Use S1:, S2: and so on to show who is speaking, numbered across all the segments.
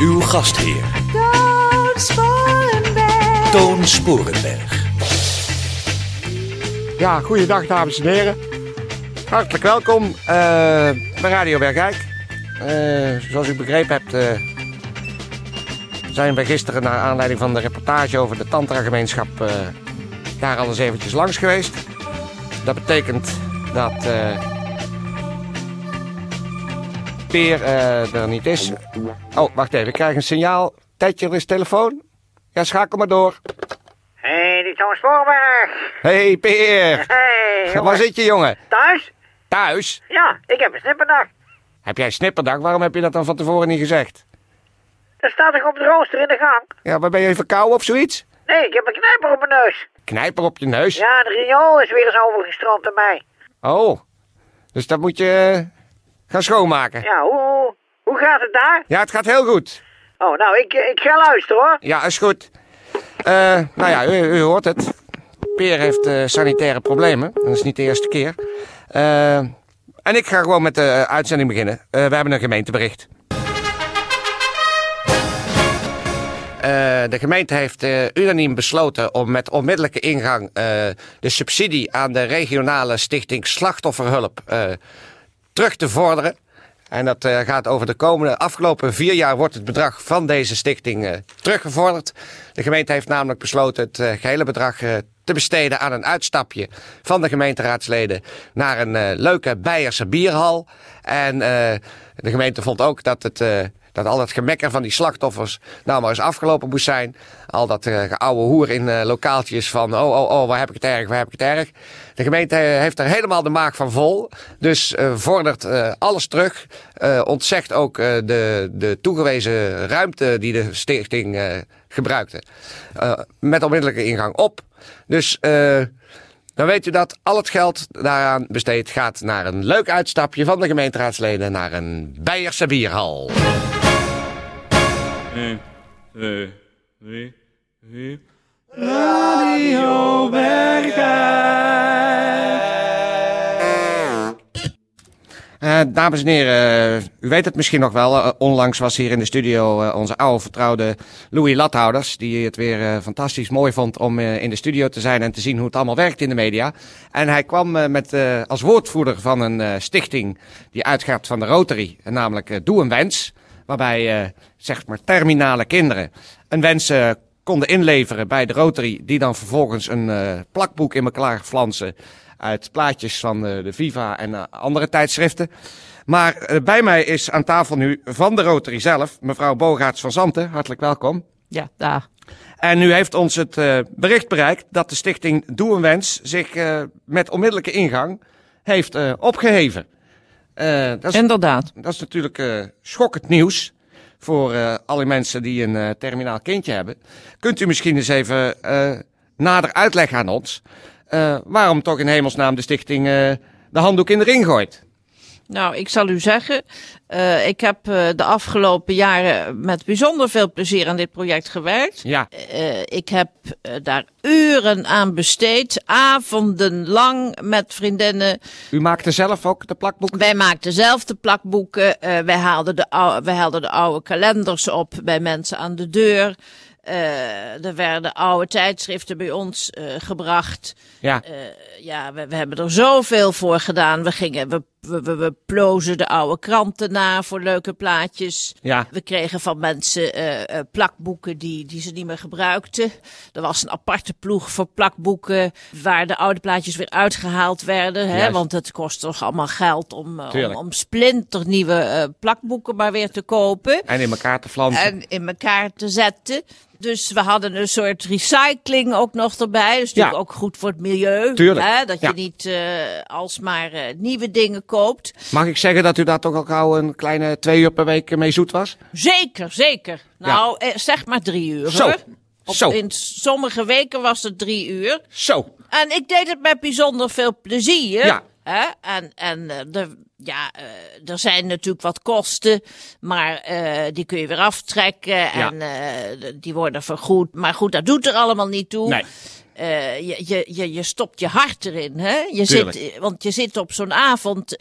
S1: Uw gastheer,
S2: Toon Sporenberg.
S1: Toon Sporenberg.
S3: Ja, goeiedag dames en heren. Hartelijk welkom eh, bij Radio Bergijk. Eh, zoals u begrepen hebt, eh, zijn we gisteren naar aanleiding van de reportage over de Tantra-gemeenschap eh, daar al eens eventjes langs geweest. Dat betekent dat eh, Peer eh, er niet is. Oh, wacht even, ik krijg een signaal. Tijdje, er is telefoon. Ja, schakel maar door.
S4: Hé, hey, die Toon Sporenberg.
S3: Hey Peer,
S4: hey,
S3: waar zit je jongen?
S4: Thuis?
S3: Thuis?
S4: Ja, ik heb een snipperdag.
S3: Heb jij snipperdag? Waarom heb je dat dan van tevoren niet gezegd?
S4: Dat staat toch op de rooster in de gang?
S3: Ja, maar ben je verkouden of zoiets?
S4: Nee, ik heb een knijper op mijn neus.
S3: Knijper op je neus?
S4: Ja, de riool is weer eens overgestroomd aan mij.
S3: Oh, dus dat moet je eh, gaan schoonmaken.
S4: Ja, hoe, hoe, gaat het daar?
S3: Ja, het gaat heel goed.
S4: Oh, nou, ik, ik ga luisteren hoor.
S3: Ja, is goed. Eh, nou ja, u, u hoort het. Peer heeft eh, sanitaire problemen. Dat is niet de eerste keer. Eh, en ik ga gewoon met de eh, uitzending beginnen. Eh, we hebben een gemeentebericht. Eh, de gemeente heeft eh, unaniem besloten om met onmiddellijke ingang eh, de subsidie aan de regionale stichting Slachtofferhulp eh, terug te vorderen. En dat eh, gaat over de komende afgelopen vier jaar wordt het bedrag van deze stichting eh, teruggevorderd. De gemeente heeft namelijk besloten het eh, gehele bedrag te besteden aan een uitstapje van de gemeenteraadsleden naar een leuke Beierse bierhal. En de gemeente vond ook dat het. Eh, dat al dat gemekker van die slachtoffers nou maar eens afgelopen moest zijn. Al dat uh, oude hoer in eh, lokaaltjes van oh, oh, oh, waar heb ik het erg, waar heb ik het erg. De gemeente eh, heeft er helemaal de maag van vol. Dus eh, vordert eh, alles terug. Eh, ontzegt ook eh, de, de toegewezen ruimte die de stichting eh, gebruikte. Eh, met onmiddellijke ingang op. Dus eh, dan weet u dat al het geld daaraan besteed gaat naar een leuk uitstapje van de gemeenteraadsleden naar een Beierse bierhal. Eh, dames en heren, eh, u weet het misschien nog wel. eh, onlangs was hier in de studio eh, onze oude vertrouwde Louis Lathouders. Die het weer fantastisch mooi vond om in de studio te zijn en te zien hoe het allemaal werkt in de media. En hij kwam met, als woordvoerder van een stichting die uitgaat van de Rotary. Namelijk Doe een Wens. Waarbij eh, zeg maar terminale kinderen een wens eh, konden inleveren bij de Rotary. Die dan vervolgens een eh, plakboek in elkaar flansen uit plaatjes van de Viva en andere tijdschriften. Maar bij mij is aan tafel nu van de Rotary zelf, mevrouw Bogaerts van Zanten. Hartelijk welkom.
S5: Ja, daar.
S3: En nu heeft ons het bericht bereikt dat de stichting Doe een Wens zich met onmiddellijke ingang heeft eh, opgeheven. Eh, dat, is,
S5: Inderdaad.
S3: dat is natuurlijk eh, schokkend nieuws voor eh, alle mensen die een terminaal kindje hebben. Kunt u misschien eens even nader uitleggen aan ons waarom toch in hemelsnaam de stichting de handdoek in de ring gooit?
S5: Nou, ik zal u zeggen, eh, ik heb eh, de afgelopen jaren met bijzonder veel plezier aan dit project gewerkt.
S3: Ja,
S5: Eh, ik heb daar uren aan besteed, avonden lang met vriendinnen.
S3: u maakte zelf ook de plakboeken?
S5: Wij maakten zelf de plakboeken, wij, haalden de oude, wij haalden de oude kalenders op bij mensen aan de deur. Eh, er werden oude tijdschriften bij ons eh, gebracht.
S3: Ja,
S5: Eh, ja, we, we hebben er zoveel voor gedaan. We gingen, we, we, we, we plozen de oude kranten na voor leuke plaatjes.
S3: ja.
S5: We kregen van mensen eh, eh, plakboeken die, die ze niet meer gebruikten. Er was een aparte ploeg voor plakboeken waar de oude plaatjes weer uitgehaald werden. Hè, want het kost toch allemaal geld om, eh, om, splinternieuwe plakboeken maar weer te kopen
S3: En in elkaar te flansen.
S5: en in elkaar te zetten. Dus we hadden een soort recycling ook nog erbij.
S3: Ja.
S5: natuurlijk ook goed voor het milieu.
S3: Tuurlijk.
S5: Hè? Dat
S3: Ja.
S5: je niet alsmaar nieuwe dingen koopt.
S3: Mag ik zeggen dat u daar toch al gauw een kleine twee uur per week mee zoet was?
S5: Zeker, zeker. Nou, eh, zeg maar drie uur
S3: Zo.
S5: hoor. Op-
S3: Zo.
S5: In sommige weken was het drie uur.
S3: Zo.
S5: En ik deed het met bijzonder veel plezier.
S3: Ja.
S5: Hè? En, en eh, er, ja, eh, er zijn natuurlijk wat kosten, maar die kun je weer aftrekken en die worden vergoed. Maar goed, dat doet er allemaal niet toe.
S3: Nee.
S5: Eh, je, je, je, je stopt je hart erin. Hè? Je
S3: Tuurlijk.
S5: zit, want je zit op zo'n avond,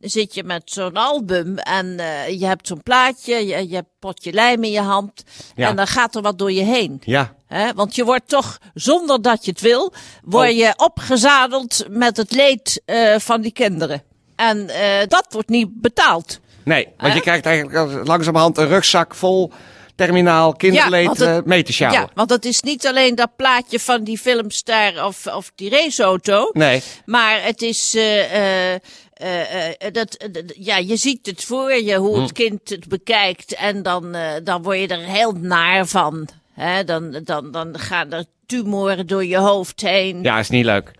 S5: zit je met zo'n album en eh, je hebt zo'n plaatje, je, je hebt potje lijm in je hand
S3: Ja.
S5: en dan gaat er wat door je heen.
S3: Ja.
S5: Hè? Want je wordt toch, zonder dat je het wil, word
S3: Oh.
S5: je opgezadeld met het leed eh, van die kinderen. En eh, dat wordt niet betaald.
S3: Nee, want je krijgt eigenlijk langzamerhand een rugzak vol terminaal kinderleed
S5: het-
S3: eh, mee te sjouwen.
S5: Ja, want het is niet alleen dat plaatje van die filmster of, of die raceauto.
S3: Nee.
S5: Maar het is. eh, eh, eh, eh, dat, ja, je ziet het voor je, hoe
S3: Hm.
S5: het kind het bekijkt. En dan, eh, dan word je er heel naar van. Hè? Dan, dan, dan gaan er tumoren door je hoofd heen.
S3: Ja, is niet leuk.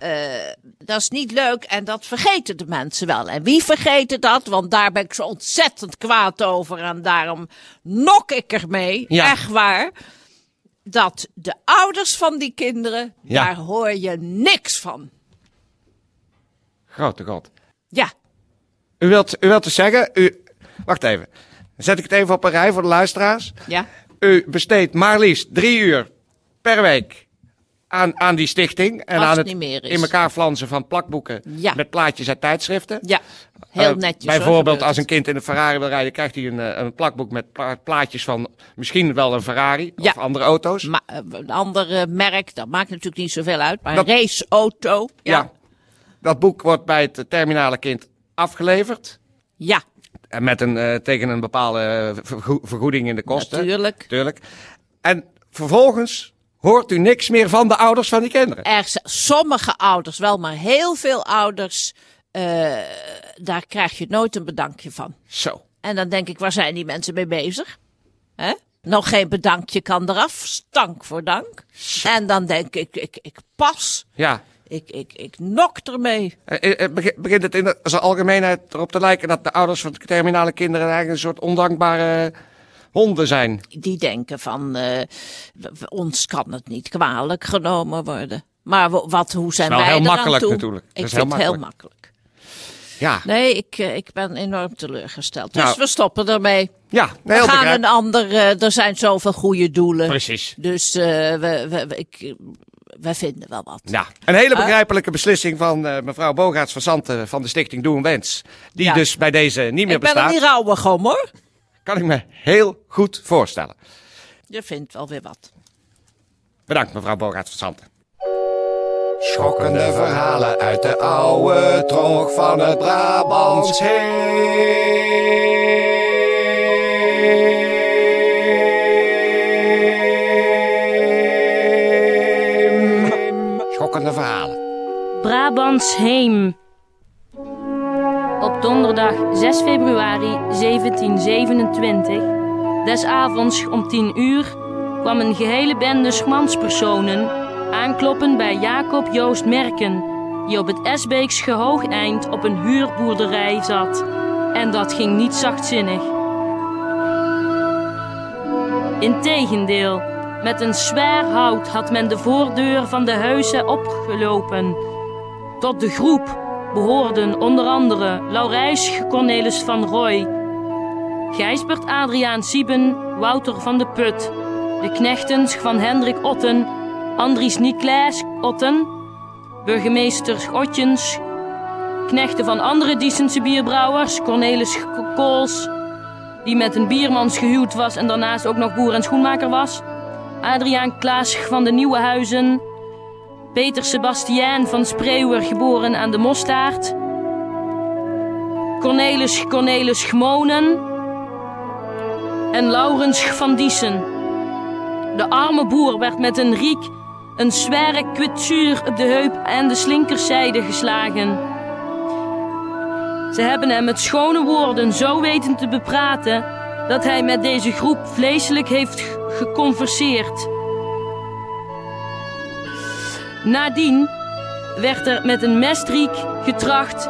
S5: Dat is niet leuk en dat vergeten de mensen wel. En wie vergeten dat? Want daar ben ik zo ontzettend kwaad over. En daarom nok ik ermee,
S3: Ja.
S5: echt waar. Dat de ouders van die kinderen,
S3: Ja.
S5: daar hoor je niks van.
S3: Grote god.
S5: Ja,
S3: U wilt, u wilt dus zeggen, u, wacht even. Zet ik het even op een rij voor de luisteraars.
S5: ja,
S3: U besteedt maar liefst drie uur per week aan, aan die stichting. En
S5: Als
S3: aan
S5: het niet
S3: in elkaar flansen van plakboeken
S5: Ja.
S3: met plaatjes uit tijdschriften.
S5: ja. Heel
S3: Eh,
S5: netjes.
S3: Bijvoorbeeld als een kind in een Ferrari wil rijden, krijgt hij een, eh, een plakboek met pla- plaatjes van misschien wel een Ferrari
S5: Ja.
S3: of andere auto's.
S5: Ma- eh, een ander merk, dat maakt natuurlijk niet zoveel uit. Maar
S3: Dat-
S5: een raceauto.
S3: ja.
S5: Ja.
S3: Dat boek wordt bij het terminale kind afgeleverd.
S5: Ja,
S3: met een, eh, tegen een bepaalde eh, vergo- vergoeding in de kosten.
S5: natuurlijk.
S3: Tuurlijk. En vervolgens hoort u niks meer van de ouders van die kinderen.
S5: Er zijn sommige ouders wel, maar heel veel ouders, eh, daar krijg je nooit een bedankje van.
S3: Zo.
S5: En dan denk ik, waar zijn die mensen mee bezig? Hè? Nog geen bedankje kan eraf, stank voor dank. En dan denk ik, ik, ik pas,
S3: Ja.
S5: Ik, ik, ik nok ermee.
S3: Eh, eh, begi- Begint het in de, zijn algemeenheid erop te lijken dat de ouders van de terminale kinderen eigenlijk een soort ondankbare honden zijn?
S5: Die denken van, eh, ons kan het niet kwalijk genomen worden. Maar wat, hoe zijn wij
S3: heel makkelijk
S5: toe?
S3: natuurlijk. Dat
S5: Ik
S3: is
S5: vind
S3: heel
S5: het heel
S3: makkelijk. Ja.
S5: Nee, ik, eh, ik ben enorm teleurgesteld. Dus
S3: Nou.
S5: we stoppen ermee.
S3: Ja, nee,
S5: We gaan
S3: begrijp-
S5: een ander, eh, er zijn zoveel goede doelen.
S3: Precies.
S5: Dus eh, we, we, we- ik, we vinden wel wat.
S3: Ja, een hele begrijpelijke beslissing van eh, mevrouw Bogaerts van Zanten van de stichting Doe een Wens. Die
S5: Ja.
S3: dus bij deze niet meer
S5: ik ben er
S3: bestaat.
S5: niet rouwig om hoor.
S3: Kan ik me heel goed voorstellen.
S5: Je vindt wel weer wat.
S3: Bedankt mevrouw Bogaerts van Zanten.
S1: Schokkende verhalen uit de oude trog van het Brabants heem.
S6: Brabants Heem. Op donderdag 6 februari 1727, des avonds om 10 uur, kwam een gehele bende schmanspersonen aankloppen bij Jacob Joost Merken, die op het Esbeeks gehoogeind op een huurboerderij zat. En dat ging niet zachtzinnig. Integendeel, met een zwaar hout had men de voordeur van de huizen opgelopen. Tot de groep behoorden onder andere Laurijs Cornelis van Roy, Gijsbert Adriaan Sieben, Wouter van de Put, de knechten van Hendrik Otten, Andries Niklaas Otten, burgemeester Otjens, knechten van andere Diesense bierbrouwers, Cornelis Kools, die met een biermans gehuwd was en daarnaast ook nog boer en schoenmaker was, Adriaan Klaas van de Nieuwe Huizen, Peter Sebastiaan van Spreeuwer, geboren aan de Mostaard. Cornelis Cornelis Gmonen. En Laurens van Diesen. De arme boer werd met een riek, een zware kwetsuur op de heup en de slinkerzijde geslagen. Ze hebben hem met schone woorden zo weten te bepraten dat hij met deze groep vleeselijk heeft geconverseerd. Nadien werd er met een mesdriek getracht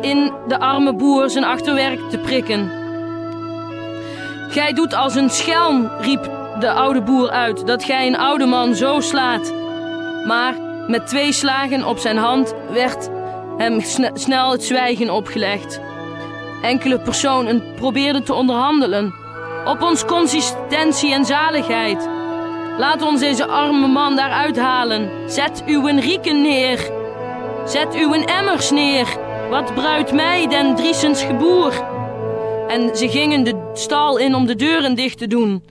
S6: in de arme boer zijn achterwerk te prikken. Gij doet als een schelm, riep de oude boer uit, dat gij een oude man zo slaat. Maar met twee slagen op zijn hand werd hem sne- snel het zwijgen opgelegd. Enkele personen probeerden te onderhandelen op ons consistentie en zaligheid. Laat ons deze arme man daar uithalen. Zet uw rieken neer. Zet uw emmers neer. Wat bruidt mij den Driesens geboer? En ze gingen de stal in om de deuren dicht te doen.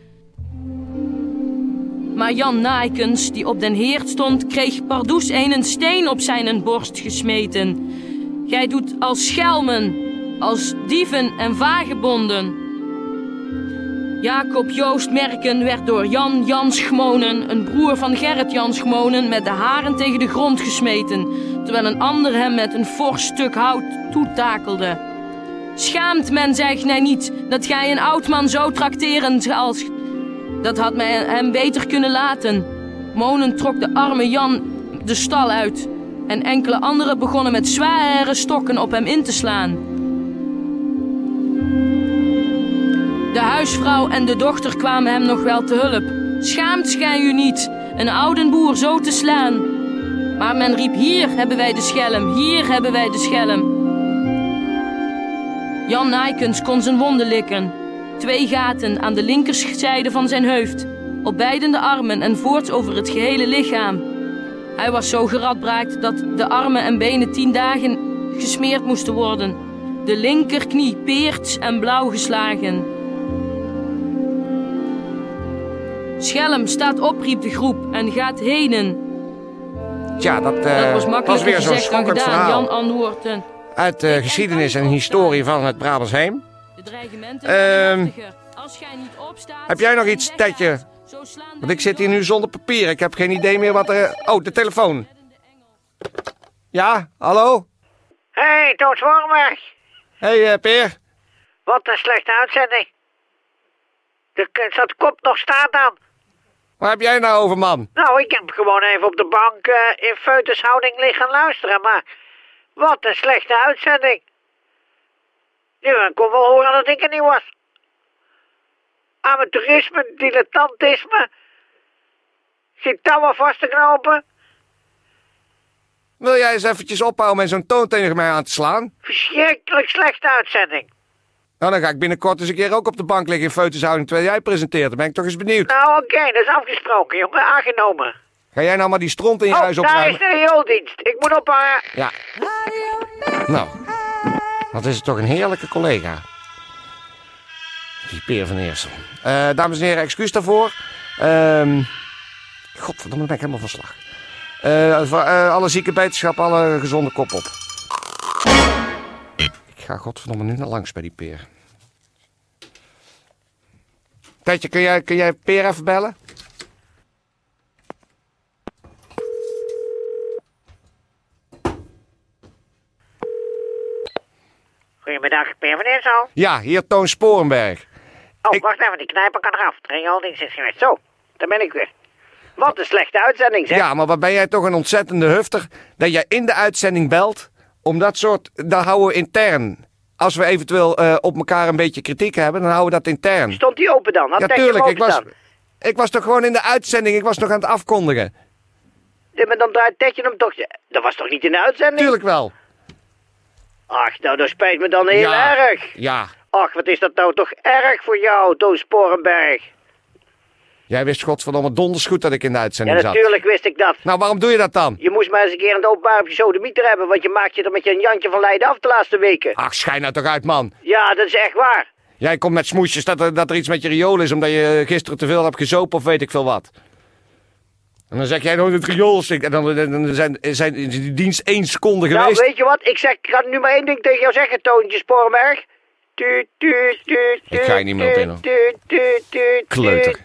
S6: Maar Jan Naaikens, die op den heerd stond, kreeg pardoes een steen op zijn borst gesmeten. Gij doet als schelmen, als dieven en vagebonden. Jacob Joost Merken werd door Jan Jans Gmonen, een broer van Gerrit Jans Gmonen, met de haren tegen de grond gesmeten, terwijl een ander hem met een fors stuk hout toetakelde. Schaamt men zich mij niet dat gij een oud man zo trakteren als... Dat had mij hem beter kunnen laten. Monen trok de arme Jan de stal uit. En enkele anderen begonnen met zware stokken op hem in te slaan. De huisvrouw en de dochter kwamen hem nog wel te hulp. Schaamt gij u niet, een oude boer zo te slaan? Maar men riep, hier hebben wij de schelm, hier hebben wij de schelm. Jan Nijkens kon zijn wonden likken. Twee gaten aan de linkerzijde van zijn hoofd, op beide de armen en voorts over het gehele lichaam. Hij was zo geradbraakt dat de armen en benen tien dagen gesmeerd moesten worden. De linkerknie peerts en blauw geslagen. Schelm, staat op, riep de groep en gaat henen.
S3: Tja, dat, eh,
S6: dat was makkelijker
S3: weer zo'n schokkend
S6: gedaan.
S3: verhaal.
S6: Jan antwoordde.
S3: Uit de geschiedenis en historie van het Brabantsheim.
S6: De dreigementen
S3: Ehm,
S6: heftiger. Als gij niet opstaat,
S3: heb jij nog iets, Tetje? Want ik zit hier nu zonder papier. Ik heb geen idee meer wat er... Oh, de telefoon. Ja, hallo?
S4: Hé, hey, Toon Zwarmberg.
S3: Hé, hey, eh, Peer.
S4: Wat een slechte uitzending. De, zat kop nog staat aan.
S3: Waar heb jij nou over, man?
S4: Nou, ik heb gewoon even op de bank eh, in feutushouding liggen luisteren, maar wat een slechte uitzending. Nu, ik kon wel horen dat ik er niet was. Amateurisme, dilettantisme. Zit touwen vast te knopen.
S3: Wil jij eens eventjes ophouden met zo'n toon tegen mij aan te slaan?
S4: Verschrikkelijk slechte uitzending.
S3: Nou, dan ga ik binnenkort eens een keer ook op de bank liggen in feutushouding terwijl jij presenteert. Dan ben ik toch eens benieuwd.
S4: Nou, oké, dat is afgesproken, jongen. Aangenomen.
S3: Ga jij nou maar die stront in je
S4: Oh,
S3: huis
S4: daar is
S3: opruimen?
S4: de riooldienst. Ik moet ophangen.
S3: Ja. Nou, wat is het toch een heerlijke collega. Die Peer van Eersel. Eh, dames en heren, excuus daarvoor. Ehm godverdomme, ben ik helemaal van slag. Eh, eh, alle zieke beterschap, alle gezonde kop op. Ga godverdomme nu naar langs bij die Peer. Tijdje, kun jij, kun jij Peer even bellen?
S4: Goedemiddag, Peer van Eersel.
S3: Ja, hier Toon Sporenberg.
S4: Oh,
S3: Ik-
S4: wacht even, die knijper kan eraf. Riooldienst is geweest. Zo, daar ben ik weer. Wat een slechte uitzending, zeg.
S3: Ja, maar wat ben jij toch een ontzettende hufter dat jij in de uitzending belt om dat soort, dat houden we intern. Als we eventueel eh, op elkaar een beetje kritiek hebben, dan houden we dat intern.
S4: Stond die open dan? Had
S3: Ja, tuurlijk. Ik was, ik was toch gewoon in de uitzending, ik was nog aan het afkondigen.
S4: Ja, maar dan draait Tetje hem toch... Dat was toch niet in de uitzending?
S3: Tuurlijk wel.
S4: Ach, nou, dat spijt me dan heel
S3: ja.
S4: erg.
S3: Ja.
S4: Ach, wat is dat nou toch erg voor jou, Toon Sporenberg.
S3: Jij wist godverdomme donders goed dat ik in de
S4: Ja,
S3: uitzending zat.
S4: natuurlijk wist ik dat.
S3: Nou, waarom doe je dat dan?
S4: Je moest maar eens een keer een openbaar op je sodemieter hebben, want je maakt je er met je Jantje van Leiden af de laatste weken.
S3: Ach, schijn nou toch uit, man.
S4: Ja, dat is echt waar.
S3: Jij komt met smoesjes dat er, dat er iets met je riool is omdat je gisteren te veel hebt gezopen of weet ik veel wat. En dan zeg jij nog het riool stinkt. En dan, zijn, zijn die dienst één seconde
S4: Nou,
S3: geweest.
S4: weet je wat? Ik zeg, ik kan nu maar één ding tegen jou zeggen, Toontje Sporenberg.
S3: Ik ga je niet meer op in, hoor. Kleuter.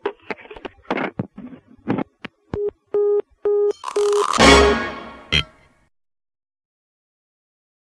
S4: thank you